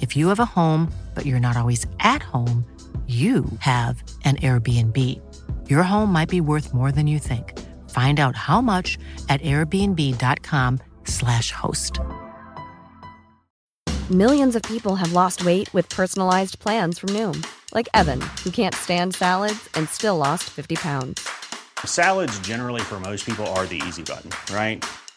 If you have a home, but you're not always at home, you have an Airbnb. Your home might be worth more than you think. Find out how much at airbnb.com/slash host. Millions of people have lost weight with personalized plans from Noom, like Evan, who can't stand salads and still lost 50 pounds. Salads, generally, for most people, are the easy button, right?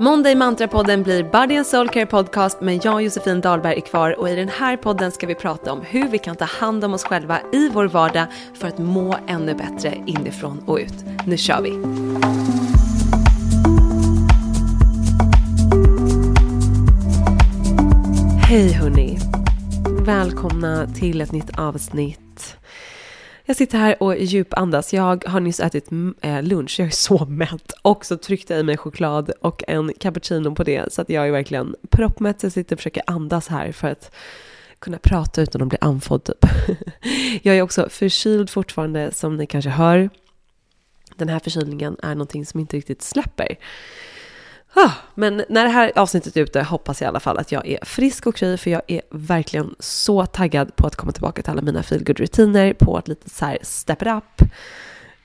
Måndag i Mantrapodden blir Body and Soul Care Podcast men jag Josefin Dahlberg är kvar och i den här podden ska vi prata om hur vi kan ta hand om oss själva i vår vardag för att må ännu bättre inifrån och ut. Nu kör vi! Hej hörni! Välkomna till ett nytt avsnitt. Jag sitter här och djupandas. Jag har nyss ätit eh, lunch, jag är så mätt. Och så tryckte jag i mig choklad och en cappuccino på det. Så att jag är verkligen proppmätt. Jag sitter och försöker andas här för att kunna prata utan att bli andfådd typ. Jag är också förkyld fortfarande som ni kanske hör. Den här förkylningen är någonting som inte riktigt släpper. Men när det här avsnittet är ute hoppas jag i alla fall att jag är frisk och kry för jag är verkligen så taggad på att komma tillbaka till alla mina feelgood rutiner på ett litet så här step it up.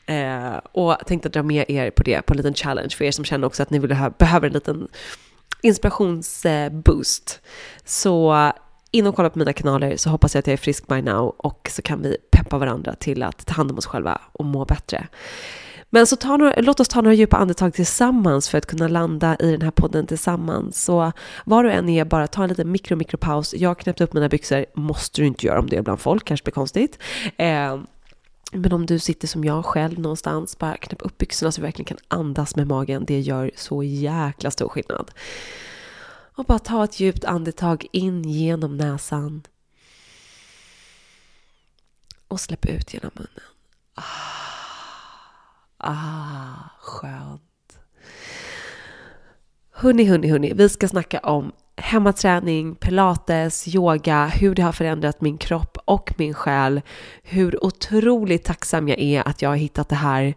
Eh, och tänkte dra med er på det, på en liten challenge för er som känner också att ni vill ha, behöver en liten inspirationsboost. Så in och kolla på mina kanaler så hoppas jag att jag är frisk by now och så kan vi peppa varandra till att ta hand om oss själva och må bättre. Men så ta några, låt oss ta några djupa andetag tillsammans för att kunna landa i den här podden tillsammans. Så var du än är, bara ta en liten mikro, mikropaus. Jag har knäppt upp mina byxor, måste du inte göra om det är bland folk, kanske blir konstigt. Eh, men om du sitter som jag själv någonstans, bara knäpp upp byxorna så du verkligen kan andas med magen. Det gör så jäkla stor skillnad. Och bara ta ett djupt andetag in genom näsan. Och släpp ut genom munnen. Ah. Ah. Skönt. Hörni, hörni, hörni. Vi ska snacka om hemmaträning, pilates, yoga, hur det har förändrat min kropp och min själ. Hur otroligt tacksam jag är att jag har hittat det här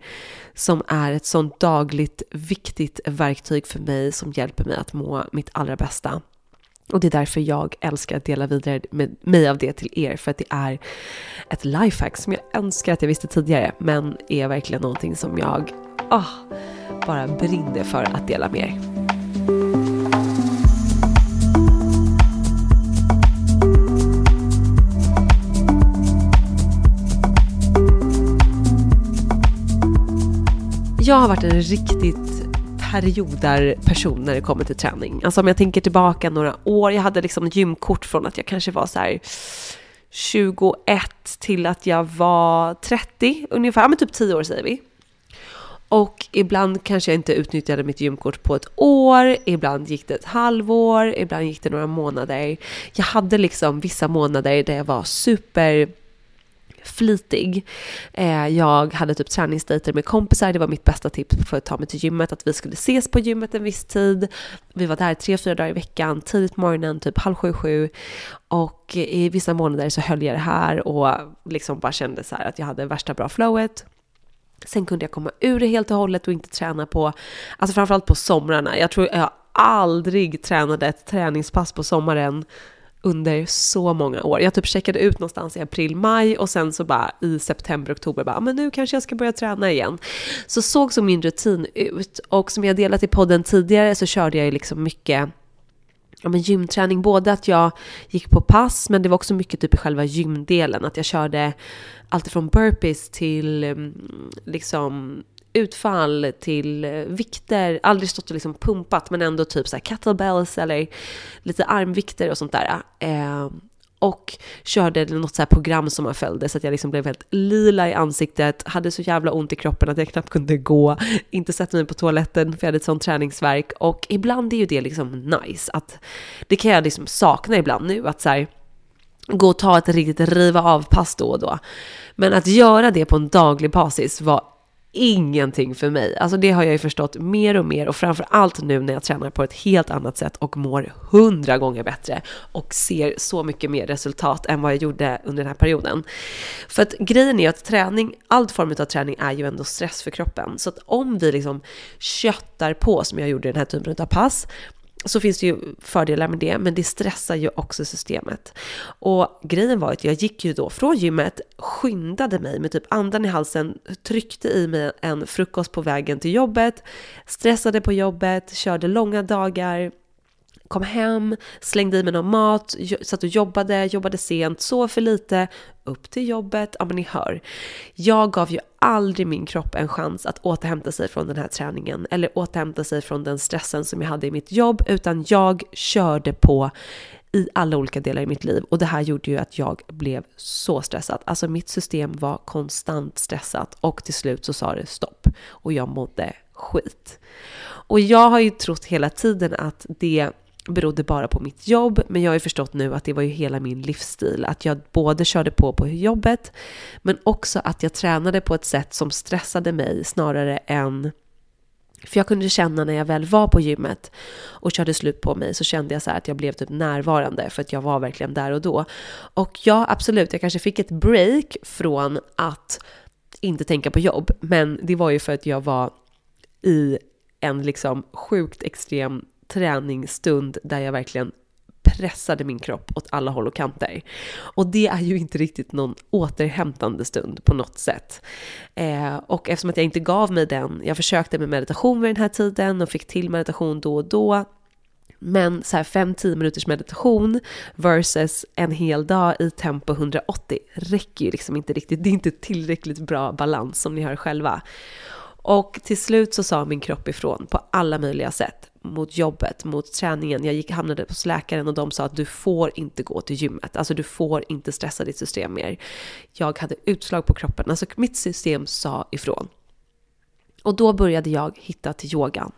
som är ett sånt dagligt viktigt verktyg för mig som hjälper mig att må mitt allra bästa. Och det är därför jag älskar att dela vidare med mig av det till er, för att det är ett lifehack som jag önskar att jag visste tidigare, men är verkligen någonting som jag oh, bara brinner för att dela med er. Jag har varit en riktigt periodarperson när det kommer till träning. Alltså om jag tänker tillbaka några år, jag hade liksom gymkort från att jag kanske var så här 21 till att jag var 30 ungefär, ja men typ 10 år säger vi. Och ibland kanske jag inte utnyttjade mitt gymkort på ett år, ibland gick det ett halvår, ibland gick det några månader. Jag hade liksom vissa månader där jag var super flitig. Eh, jag hade typ träningsdejter med kompisar, det var mitt bästa tips för att ta mig till gymmet, att vi skulle ses på gymmet en viss tid. Vi var där tre, fyra dagar i veckan, tidigt på morgonen, typ halv sju, sju. Och i vissa månader så höll jag det här och liksom bara kände så här att jag hade värsta bra flowet. Sen kunde jag komma ur det helt och hållet och inte träna på, alltså framförallt på somrarna. Jag tror jag aldrig tränade ett träningspass på sommaren under så många år. Jag typ checkade ut någonstans i april, maj och sen så bara i september, oktober bara, ah, men nu kanske jag ska börja träna igen. Så såg så min rutin ut och som jag delat i podden tidigare så körde jag ju liksom mycket ja, men gymträning, både att jag gick på pass men det var också mycket typ i själva gymdelen, att jag körde allt från burpees till mm, liksom utfall till eh, vikter, aldrig stått och liksom pumpat men ändå typ så här kettlebells eller lite armvikter och sånt där. Eh, och körde något så här program som man följde så att jag liksom blev helt lila i ansiktet, hade så jävla ont i kroppen att jag knappt kunde gå, inte sätta mig på toaletten för jag hade ett sånt träningsverk och ibland är ju det liksom nice att det kan jag liksom sakna ibland nu att så här, gå och ta ett riktigt riva av-pass då och då. Men att göra det på en daglig basis var ingenting för mig. Alltså det har jag ju förstått mer och mer och framför allt nu när jag tränar på ett helt annat sätt och mår hundra gånger bättre och ser så mycket mer resultat än vad jag gjorde under den här perioden. För att grejen är att träning, all form av träning är ju ändå stress för kroppen. Så att om vi liksom köttar på som jag gjorde i den här typen av pass, så finns det ju fördelar med det, men det stressar ju också systemet. Och grejen var att jag gick ju då från gymmet, skyndade mig med typ andan i halsen, tryckte i mig en frukost på vägen till jobbet, stressade på jobbet, körde långa dagar, kom hem, slängde i mig någon mat, satt och jobbade, jobbade sent, sov för lite, upp till jobbet. Ja men ni hör. Jag gav ju aldrig min kropp en chans att återhämta sig från den här träningen eller återhämta sig från den stressen som jag hade i mitt jobb utan jag körde på i alla olika delar i mitt liv och det här gjorde ju att jag blev så stressad. Alltså mitt system var konstant stressat och till slut så sa det stopp och jag mådde skit. Och jag har ju trott hela tiden att det berodde bara på mitt jobb, men jag har ju förstått nu att det var ju hela min livsstil. Att jag både körde på på jobbet, men också att jag tränade på ett sätt som stressade mig snarare än för jag kunde känna när jag väl var på gymmet och körde slut på mig så kände jag så att jag blev typ närvarande för att jag var verkligen där och då. Och ja, absolut, jag kanske fick ett break från att inte tänka på jobb, men det var ju för att jag var i en liksom sjukt extrem träningsstund där jag verkligen pressade min kropp åt alla håll och kanter. Och det är ju inte riktigt någon återhämtande stund på något sätt. Eh, och eftersom att jag inte gav mig den, jag försökte med meditation vid den här tiden och fick till meditation då och då, men så här 5-10 minuters meditation versus en hel dag i tempo 180 räcker ju liksom inte riktigt. Det är inte tillräckligt bra balans som ni hör själva. Och till slut så sa min kropp ifrån på alla möjliga sätt. Mot jobbet, mot träningen. Jag gick, hamnade hos läkaren och de sa att du får inte gå till gymmet. Alltså du får inte stressa ditt system mer. Jag hade utslag på kroppen. Alltså mitt system sa ifrån. Och då började jag hitta till yogan.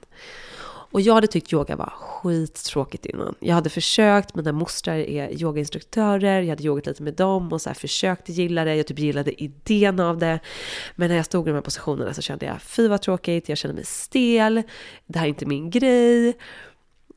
Och jag hade tyckt yoga var skittråkigt innan. Jag hade försökt, mina mostrar är yogainstruktörer, jag hade yogat lite med dem och så här försökte gilla det, jag typ gillade idén av det. Men när jag stod i de här positionerna så kände jag, fy vad tråkigt, jag kände mig stel, det här är inte min grej.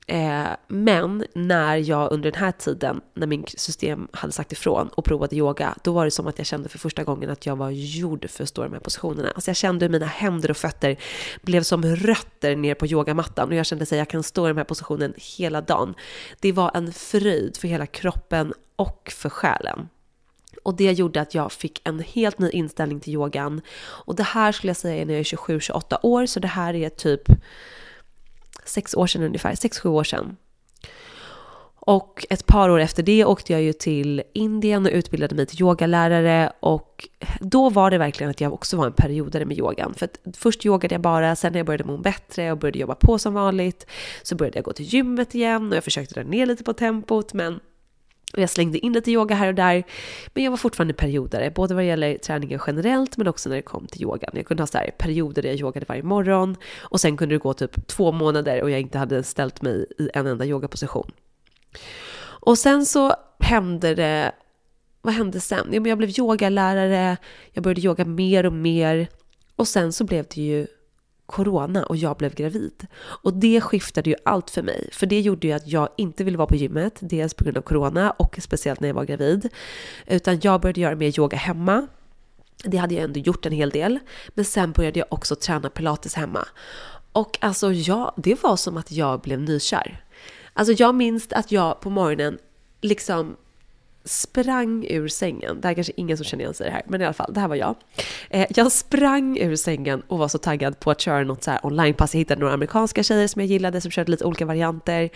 Eh, men när jag under den här tiden, när min system hade sagt ifrån och provade yoga, då var det som att jag kände för första gången att jag var gjord för att stå i de här positionerna. Alltså jag kände hur mina händer och fötter blev som rötter ner på yogamattan och jag kände att jag kan stå i den här positionen hela dagen. Det var en fröjd för hela kroppen och för själen. Och det gjorde att jag fick en helt ny inställning till yogan. Och det här skulle jag säga är när jag är 27-28 år, så det här är typ sex år sedan ungefär, sex, sju år sedan. Och ett par år efter det åkte jag ju till Indien och utbildade mig till yogalärare och då var det verkligen att jag också var en periodare med yogan. För att först yogade jag bara, sen när jag började må bättre och började jobba på som vanligt så började jag gå till gymmet igen och jag försökte dra ner lite på tempot men och jag slängde in lite yoga här och där. Men jag var fortfarande periodare, både vad det gäller träningen generellt men också när det kom till yogan. Jag kunde ha så här perioder där jag yogade varje morgon och sen kunde det gå typ två månader och jag inte hade ställt mig i en enda yogaposition. Och sen så hände det vad hände sen? Jo, men jag blev yogalärare, jag började yoga mer och mer. Och sen så blev det ju corona och jag blev gravid. Och det skiftade ju allt för mig. För det gjorde ju att jag inte ville vara på gymmet, dels på grund av corona och speciellt när jag var gravid. Utan jag började göra mer yoga hemma. Det hade jag ändå gjort en hel del. Men sen började jag också träna pilates hemma. Och alltså ja, det var som att jag blev nykär. Alltså jag minns att jag på morgonen liksom sprang ur sängen. Det här är kanske ingen som känner igen sig i det här, men i alla fall, det här var jag. Eh, jag sprang ur sängen och var så taggad på att köra något så här onlinepass. Jag hittade några amerikanska tjejer som jag gillade som körde lite olika varianter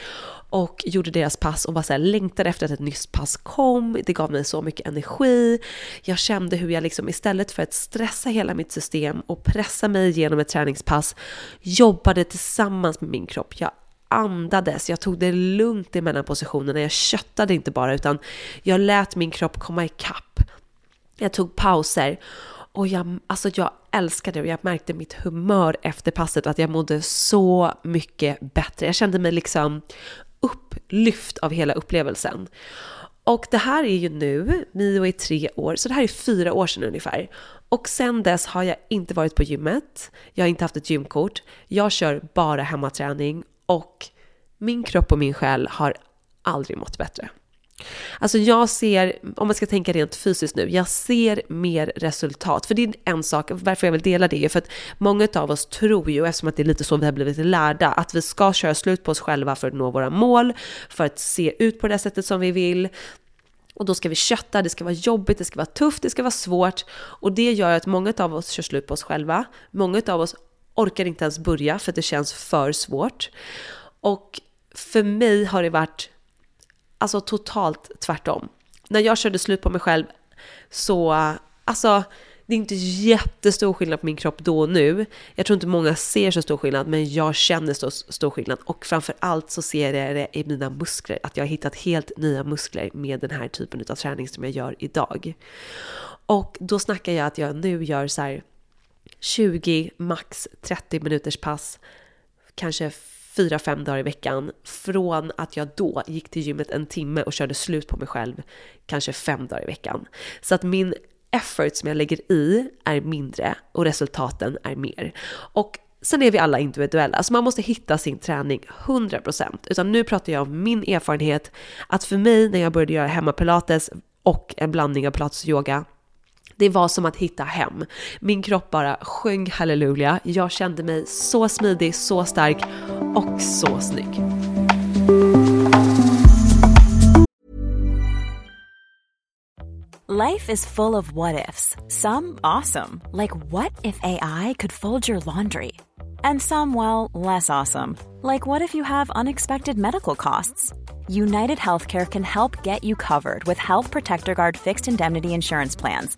och gjorde deras pass och bara så här längtade efter att ett nytt pass kom. Det gav mig så mycket energi. Jag kände hur jag liksom istället för att stressa hela mitt system och pressa mig igenom ett träningspass jobbade tillsammans med min kropp. Jag andades, jag tog det lugnt i mellan positionerna, jag köttade inte bara utan jag lät min kropp komma ikapp. Jag tog pauser. Och jag, alltså jag älskade det. Och jag märkte mitt humör efter passet att jag mådde så mycket bättre. Jag kände mig liksom upplyft av hela upplevelsen. Och det här är ju nu, Mio är tre år, så det här är fyra år sedan ungefär. Och sen dess har jag inte varit på gymmet, jag har inte haft ett gymkort, jag kör bara hemmaträning och min kropp och min själ har aldrig mått bättre. Alltså jag ser, om man ska tänka rent fysiskt nu, jag ser mer resultat. För det är en sak, varför jag vill dela det är för att många av oss tror ju, eftersom att det är lite så vi har blivit lärda, att vi ska köra slut på oss själva för att nå våra mål, för att se ut på det sättet som vi vill. Och då ska vi kötta, det ska vara jobbigt, det ska vara tufft, det ska vara svårt. Och det gör att många av oss kör slut på oss själva. Många av oss orkar inte ens börja för att det känns för svårt. Och för mig har det varit alltså totalt tvärtom. När jag körde slut på mig själv så, alltså det är inte jättestor skillnad på min kropp då och nu. Jag tror inte många ser så stor skillnad, men jag känner så stor skillnad. Och framför allt så ser jag det i mina muskler, att jag har hittat helt nya muskler med den här typen av träning som jag gör idag. Och då snackar jag att jag nu gör så här 20, max 30 minuters pass, kanske fyra, fem dagar i veckan. Från att jag då gick till gymmet en timme och körde slut på mig själv, kanske 5 dagar i veckan. Så att min effort som jag lägger i är mindre och resultaten är mer. Och Sen är vi alla individuella, så man måste hitta sin träning 100%. Utan nu pratar jag om min erfarenhet, att för mig när jag började göra hemmapilates och en blandning av pilates och yoga, det var som att hitta hem. Min kropp bara sjöng halleluja. Jag kände mig så smidig, så stark och så snygg. Life is full of what ifs. Some awesome, like what if AI could fold your laundry? And some, well, less awesome, like what if you have unexpected medical costs? United Healthcare can help get you covered with Health Protector Guard fixed indemnity insurance plans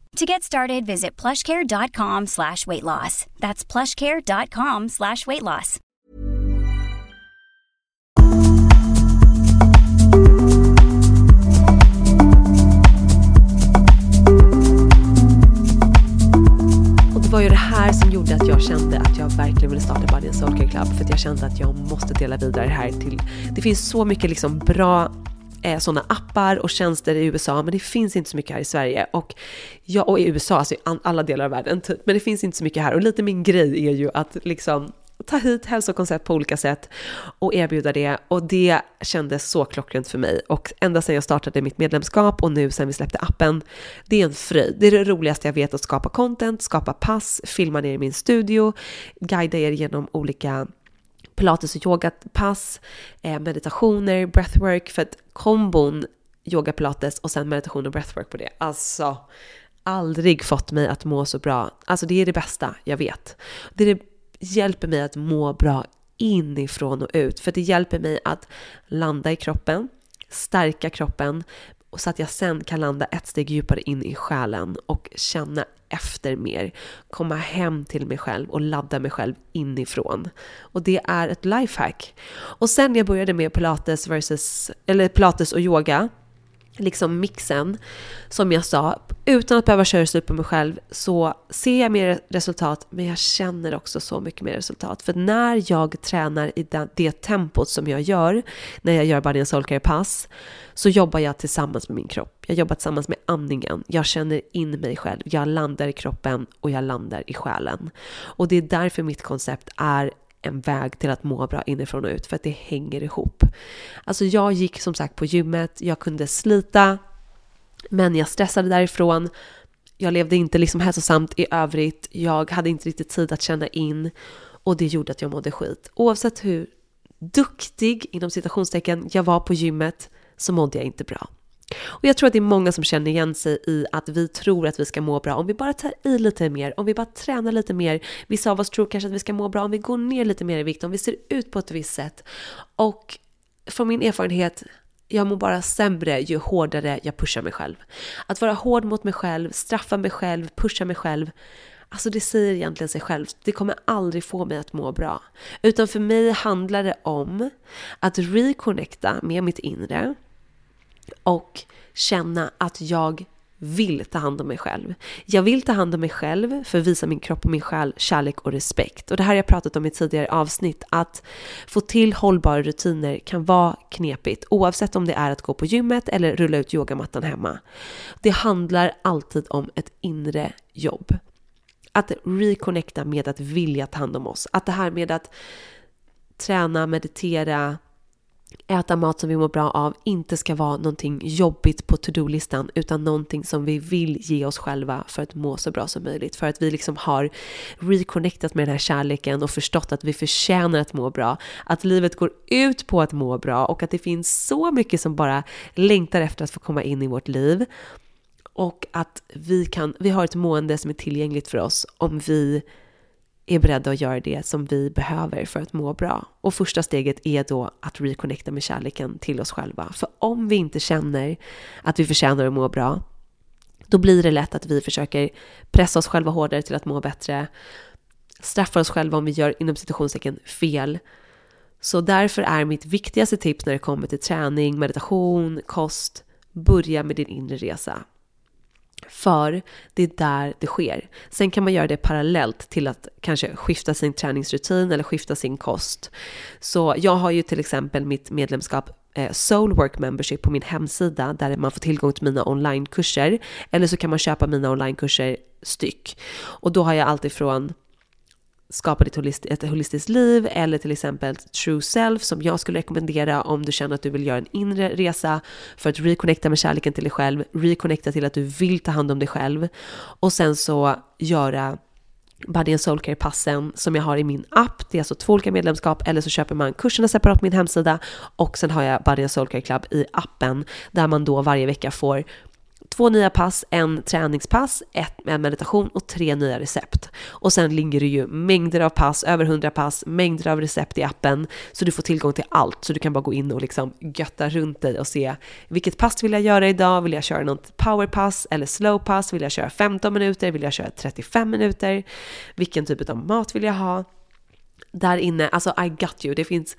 To get started, visit plushcare.com slash weight loss. That's plushcare.com slash weight loss. Och det var ju det här som gjorde att jag kände att jag verkligen ville starta Buddy and Soul Club. För att jag kände att jag måste dela vidare det här till... Det finns så mycket liksom bra eh, sådana appar och tjänster i USA, men det finns inte så mycket här i Sverige. Och, ja, och i USA, alltså i alla delar av världen, typ. Men det finns inte så mycket här. Och lite min grej är ju att liksom ta hit hälsokoncept på olika sätt och erbjuda det. Och det kändes så klockrent för mig. Och ända sedan jag startade mitt medlemskap och nu sedan vi släppte appen, det är en fröjd. Det är det roligaste jag vet att skapa content, skapa pass, filma ner i min studio, guida er genom olika pilates och yogapass, eh, meditationer, breathwork, för att kombon yoga, pilates och sen meditation och breathwork på det. Alltså, aldrig fått mig att må så bra. Alltså det är det bästa jag vet. Det, det hjälper mig att må bra inifrån och ut. För det hjälper mig att landa i kroppen, stärka kroppen så att jag sen kan landa ett steg djupare in i själen och känna efter mer. Komma hem till mig själv och ladda mig själv inifrån. Och det är ett lifehack. Och sen jag började med pilates, versus, eller pilates och yoga liksom mixen, som jag sa, utan att behöva köra slut på mig själv så ser jag mer resultat, men jag känner också så mycket mer resultat. För när jag tränar i det, det tempot som jag gör, när jag gör Body and Soul pass så jobbar jag tillsammans med min kropp. Jag jobbar tillsammans med andningen. Jag känner in mig själv. Jag landar i kroppen och jag landar i själen. Och det är därför mitt koncept är en väg till att må bra inifrån och ut för att det hänger ihop. Alltså jag gick som sagt på gymmet, jag kunde slita, men jag stressade därifrån. Jag levde inte liksom hälsosamt i övrigt. Jag hade inte riktigt tid att känna in och det gjorde att jag mådde skit. Oavsett hur duktig inom citationstecken jag var på gymmet så mådde jag inte bra. Och jag tror att det är många som känner igen sig i att vi tror att vi ska må bra om vi bara tar i lite mer, om vi bara tränar lite mer. Vissa av oss tror kanske att vi ska må bra om vi går ner lite mer i vikt, om vi ser ut på ett visst sätt. Och från min erfarenhet, jag mår bara sämre ju hårdare jag pushar mig själv. Att vara hård mot mig själv, straffa mig själv, pusha mig själv. Alltså det säger egentligen sig självt. Det kommer aldrig få mig att må bra. Utan för mig handlar det om att reconnecta med mitt inre och känna att jag vill ta hand om mig själv. Jag vill ta hand om mig själv för att visa min kropp och min själ kärlek och respekt. Och det här har jag pratat om i tidigare avsnitt, att få till hållbara rutiner kan vara knepigt oavsett om det är att gå på gymmet eller rulla ut yogamattan hemma. Det handlar alltid om ett inre jobb. Att reconnecta med att vilja ta hand om oss. Att det här med att träna, meditera, äta mat som vi mår bra av inte ska vara någonting jobbigt på to-do-listan utan någonting som vi vill ge oss själva för att må så bra som möjligt. För att vi liksom har reconnectat med den här kärleken och förstått att vi förtjänar att må bra. Att livet går ut på att må bra och att det finns så mycket som bara längtar efter att få komma in i vårt liv. Och att vi, kan, vi har ett mående som är tillgängligt för oss om vi är beredda att göra det som vi behöver för att må bra. Och första steget är då att reconnecta med kärleken till oss själva. För om vi inte känner att vi förtjänar att må bra, då blir det lätt att vi försöker pressa oss själva hårdare till att må bättre, straffa oss själva om vi gör inom situationstecken fel. Så därför är mitt viktigaste tips när det kommer till träning, meditation, kost, börja med din inre resa. För det är där det sker. Sen kan man göra det parallellt till att kanske skifta sin träningsrutin eller skifta sin kost. Så jag har ju till exempel mitt medlemskap eh, Soulwork Membership på min hemsida där man får tillgång till mina onlinekurser. Eller så kan man köpa mina onlinekurser styck. Och då har jag alltifrån skapa ditt holist ett holistiskt liv eller till exempel True Self som jag skulle rekommendera om du känner att du vill göra en inre resa för att reconnecta med kärleken till dig själv, reconnecta till att du vill ta hand om dig själv och sen så göra Body and Soul Care passen som jag har i min app. Det är alltså två olika medlemskap eller så köper man kurserna separat på min hemsida och sen har jag Body and Soul Care Club i appen där man då varje vecka får två nya pass, en träningspass, ett med meditation och tre nya recept. Och sen ligger det ju mängder av pass, över 100 pass, mängder av recept i appen så du får tillgång till allt. Så du kan bara gå in och liksom götta runt dig och se vilket pass vill jag göra idag? Vill jag köra något powerpass eller slowpass? Vill jag köra 15 minuter? Vill jag köra 35 minuter? Vilken typ av mat vill jag ha? Där inne, alltså I got you. Det finns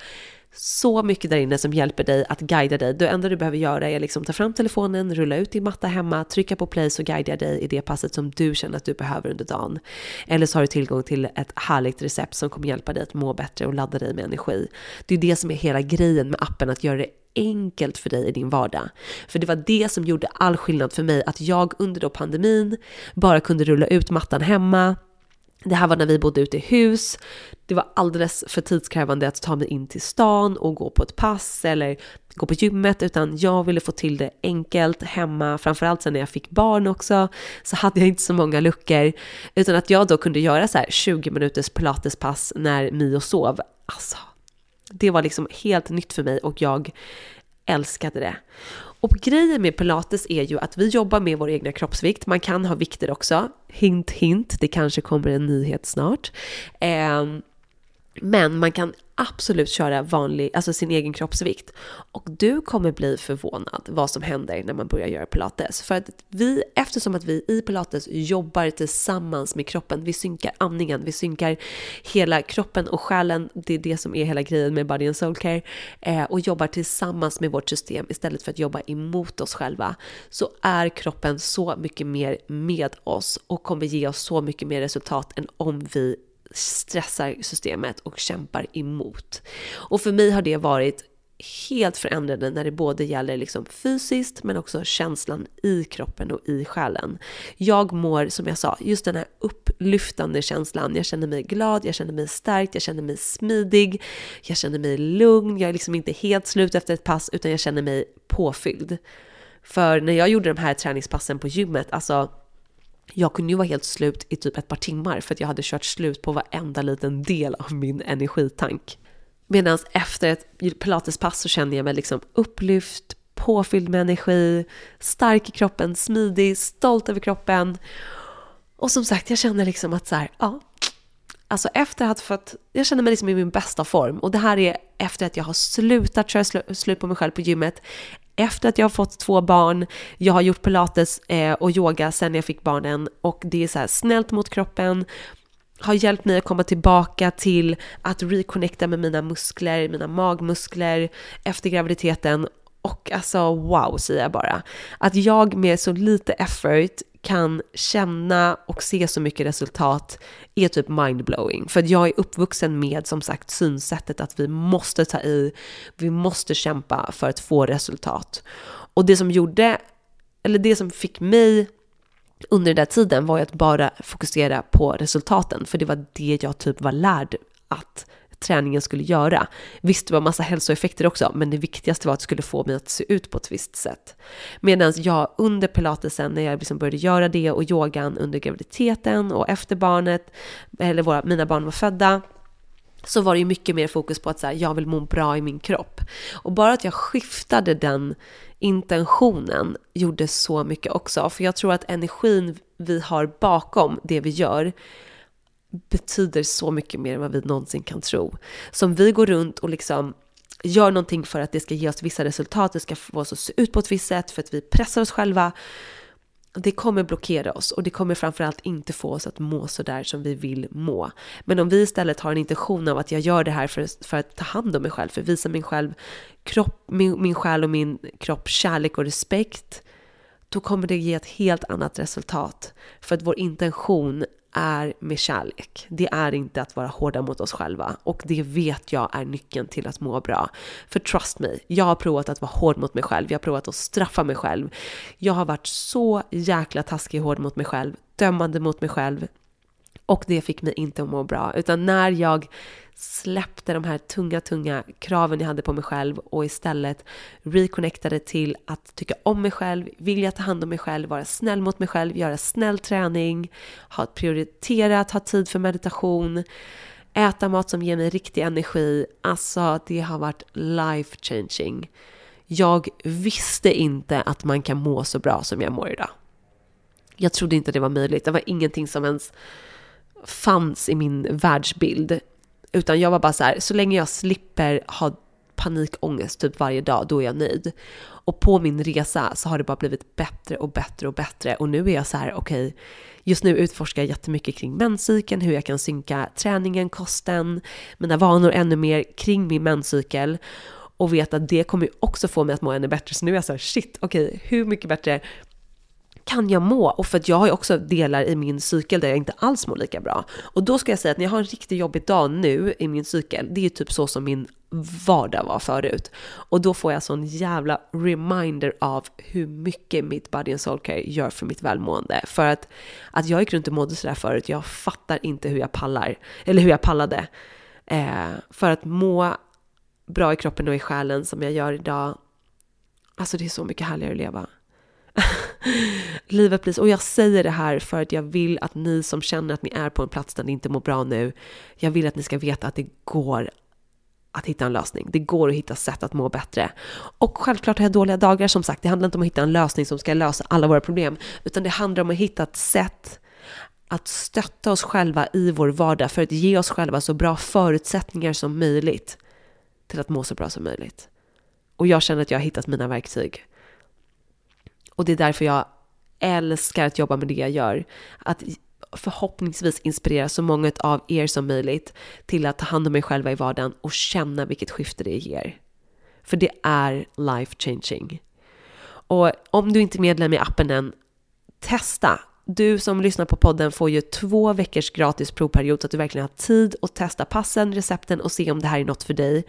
så mycket där inne som hjälper dig att guida dig. Det enda du behöver göra är liksom ta fram telefonen, rulla ut din matta hemma, trycka på play så guidar jag dig i det passet som du känner att du behöver under dagen. Eller så har du tillgång till ett härligt recept som kommer hjälpa dig att må bättre och ladda dig med energi. Det är det som är hela grejen med appen, att göra det enkelt för dig i din vardag. För det var det som gjorde all skillnad för mig, att jag under då pandemin bara kunde rulla ut mattan hemma, det här var när vi bodde ute i hus. Det var alldeles för tidskrävande att ta mig in till stan och gå på ett pass eller gå på gymmet utan jag ville få till det enkelt hemma. Framförallt sen när jag fick barn också så hade jag inte så många luckor utan att jag då kunde göra så här 20 minuters pilatespass när Mio sov. Alltså, det var liksom helt nytt för mig och jag älskade det. Och grejen med pilates är ju att vi jobbar med vår egna kroppsvikt. Man kan ha vikter också. Hint, hint, det kanske kommer en nyhet snart. Eh, men man kan absolut köra vanlig, alltså sin egen kroppsvikt. Och du kommer bli förvånad vad som händer när man börjar göra pilates. För att vi, eftersom att vi i pilates jobbar tillsammans med kroppen, vi synkar andningen, vi synkar hela kroppen och själen, det är det som är hela grejen med Body and Soul Care, eh, och jobbar tillsammans med vårt system istället för att jobba emot oss själva, så är kroppen så mycket mer med oss och kommer ge oss så mycket mer resultat än om vi stressar systemet och kämpar emot. Och för mig har det varit helt förändrande när det både gäller liksom fysiskt men också känslan i kroppen och i själen. Jag mår, som jag sa, just den här upplyftande känslan. Jag känner mig glad, jag känner mig stärkt, jag känner mig smidig, jag känner mig lugn, jag är liksom inte helt slut efter ett pass utan jag känner mig påfylld. För när jag gjorde de här träningspassen på gymmet, alltså jag kunde ju vara helt slut i typ ett par timmar för att jag hade kört slut på varenda liten del av min energitank. Medan efter ett pilatespass så kände jag mig liksom upplyft, påfylld med energi, stark i kroppen, smidig, stolt över kroppen. Och som sagt, jag känner liksom att så här, ja, Alltså efter att fått, jag känner mig liksom i min bästa form och det här är efter att jag har slutat köra slut på mig själv på gymmet, efter att jag har fått två barn, jag har gjort pilates eh, och yoga sen jag fick barnen och det är så här snällt mot kroppen, har hjälpt mig att komma tillbaka till att reconnecta med mina muskler, mina magmuskler efter graviditeten och alltså wow säger jag bara. Att jag med så lite effort kan känna och se så mycket resultat är typ mindblowing. För jag är uppvuxen med som sagt synsättet att vi måste ta i, vi måste kämpa för att få resultat. Och det som gjorde, eller det som fick mig under den där tiden var ju att bara fokusera på resultaten, för det var det jag typ var lärd att träningen skulle göra. Visst, det var massa hälsoeffekter också, men det viktigaste var att det skulle få mig att se ut på ett visst sätt. Medan jag under pilatesen, när jag liksom började göra det och yogan under graviditeten och efter barnet, eller våra, mina barn var födda, så var det ju mycket mer fokus på att så här, jag vill må bra i min kropp. Och bara att jag skiftade den intentionen gjorde så mycket också. För jag tror att energin vi har bakom det vi gör betyder så mycket mer än vad vi någonsin kan tro. Så om vi går runt och liksom gör någonting för att det ska ge oss vissa resultat, det ska få oss att se ut på ett visst sätt, för att vi pressar oss själva, det kommer blockera oss och det kommer framförallt inte få oss att må så där som vi vill må. Men om vi istället har en intention av att jag gör det här för, för att ta hand om mig själv, för att visa min själv, kropp, min, min själ och min kropp kärlek och respekt, då kommer det ge ett helt annat resultat. För att vår intention är med kärlek. Det är inte att vara hårda mot oss själva och det vet jag är nyckeln till att må bra. För trust me, jag har provat att vara hård mot mig själv. Jag har provat att straffa mig själv. Jag har varit så jäkla taskig och hård mot mig själv, dömande mot mig själv. Och det fick mig inte att må bra, utan när jag släppte de här tunga, tunga kraven jag hade på mig själv och istället reconnectade till att tycka om mig själv, vilja ta hand om mig själv, vara snäll mot mig själv, göra snäll träning, ha prioriterat, ha tid för meditation, äta mat som ger mig riktig energi. Alltså, det har varit life changing. Jag visste inte att man kan må så bra som jag mår idag. Jag trodde inte det var möjligt. Det var ingenting som ens fanns i min världsbild. Utan jag var bara så här, så länge jag slipper ha panikångest typ varje dag, då är jag nöjd. Och på min resa så har det bara blivit bättre och bättre och bättre. Och nu är jag så här, okej, okay, just nu utforskar jag jättemycket kring menscykeln, hur jag kan synka träningen, kosten, mina vanor ännu mer kring min menscykel. Och vet att det kommer ju också få mig att må ännu bättre. Så nu är jag så här, shit, okej, okay, hur mycket bättre kan jag må? Och för att jag har ju också delar i min cykel där jag inte alls mår lika bra. Och då ska jag säga att när jag har en riktigt jobbig dag nu i min cykel, det är ju typ så som min vardag var förut. Och då får jag sån jävla reminder av hur mycket mitt body and soul care gör för mitt välmående. För att, att jag gick runt och mådde sådär förut, jag fattar inte hur jag pallar, eller hur jag pallade. Eh, för att må bra i kroppen och i själen som jag gör idag, alltså det är så mycket härligare att leva. Livet blir Och jag säger det här för att jag vill att ni som känner att ni är på en plats där ni inte mår bra nu, jag vill att ni ska veta att det går att hitta en lösning. Det går att hitta sätt att må bättre. Och självklart har jag dåliga dagar som sagt. Det handlar inte om att hitta en lösning som ska lösa alla våra problem, utan det handlar om att hitta ett sätt att stötta oss själva i vår vardag för att ge oss själva så bra förutsättningar som möjligt till att må så bra som möjligt. Och jag känner att jag har hittat mina verktyg. Och det är därför jag älskar att jobba med det jag gör. Att förhoppningsvis inspirera så många av er som möjligt till att ta hand om er själva i vardagen och känna vilket skifte det ger. För det är life changing. Och om du inte är medlem i appen än, testa du som lyssnar på podden får ju två veckors gratis provperiod så att du verkligen har tid att testa passen, recepten och se om det här är något för dig.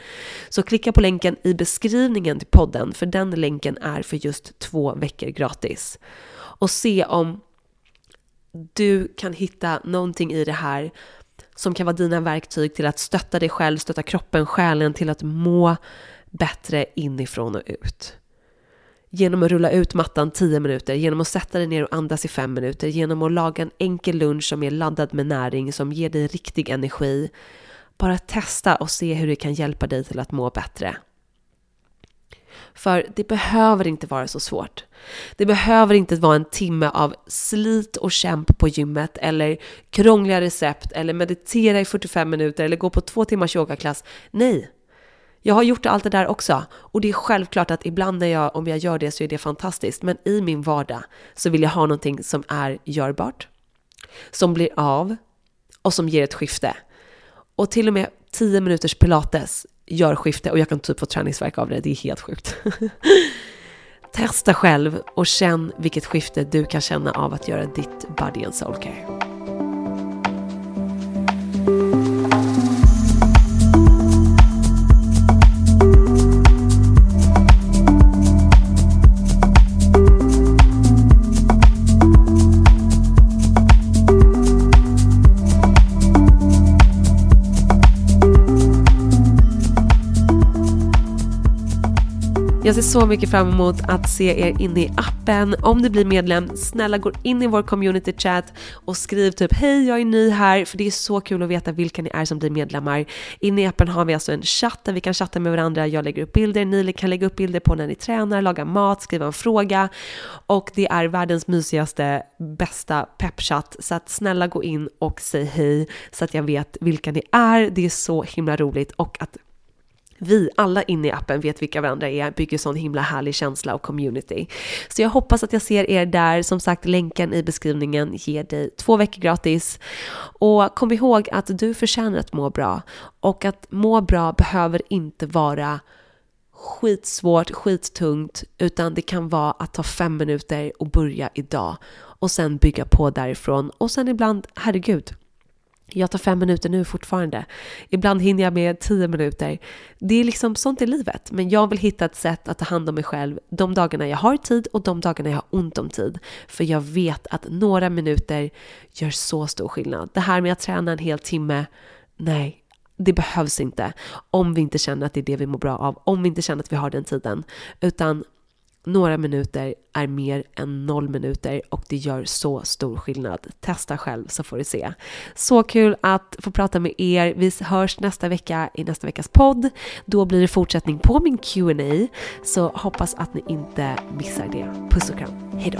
Så klicka på länken i beskrivningen till podden för den länken är för just två veckor gratis. Och se om du kan hitta någonting i det här som kan vara dina verktyg till att stötta dig själv, stötta kroppen, själen till att må bättre inifrån och ut genom att rulla ut mattan 10 minuter, genom att sätta dig ner och andas i 5 minuter, genom att laga en enkel lunch som är laddad med näring, som ger dig riktig energi. Bara testa och se hur det kan hjälpa dig till att må bättre. För det behöver inte vara så svårt. Det behöver inte vara en timme av slit och kämp på gymmet eller krångliga recept eller meditera i 45 minuter eller gå på två timmars yogaklass. Nej, jag har gjort allt det där också och det är självklart att ibland när jag, om jag gör det så är det fantastiskt. Men i min vardag så vill jag ha någonting som är görbart, som blir av och som ger ett skifte. Och till och med 10 minuters pilates gör skifte och jag kan typ få träningsverk av det. Det är helt sjukt. Testa själv och känn vilket skifte du kan känna av att göra ditt body and soul care. Jag ser så mycket fram emot att se er inne i appen. Om du blir medlem, snälla gå in i vår community chat och skriv typ hej jag är ny här för det är så kul att veta vilka ni är som blir medlemmar. Inne i appen har vi alltså en chatt där vi kan chatta med varandra. Jag lägger upp bilder, ni kan lägga upp bilder på när ni tränar, lagar mat, skriva en fråga och det är världens mysigaste, bästa peppchatt. Så att snälla gå in och säg hej så att jag vet vilka ni är. Det är så himla roligt och att vi alla inne i appen vet vilka varandra är, bygger sån himla härlig känsla och community. Så jag hoppas att jag ser er där. Som sagt, länken i beskrivningen ger dig två veckor gratis. Och kom ihåg att du förtjänar att må bra. Och att må bra behöver inte vara skitsvårt, skittungt, utan det kan vara att ta fem minuter och börja idag och sen bygga på därifrån och sen ibland, herregud, jag tar fem minuter nu fortfarande. Ibland hinner jag med tio minuter. Det är liksom sånt i livet. Men jag vill hitta ett sätt att ta hand om mig själv de dagarna jag har tid och de dagarna jag har ont om tid. För jag vet att några minuter gör så stor skillnad. Det här med att träna en hel timme, nej, det behövs inte. Om vi inte känner att det är det vi mår bra av. Om vi inte känner att vi har den tiden. Utan några minuter är mer än noll minuter och det gör så stor skillnad. Testa själv så får du se. Så kul att få prata med er. Vi hörs nästa vecka i nästa veckas podd. Då blir det fortsättning på min Q&A så hoppas att ni inte missar det. Puss och kram. hejdå!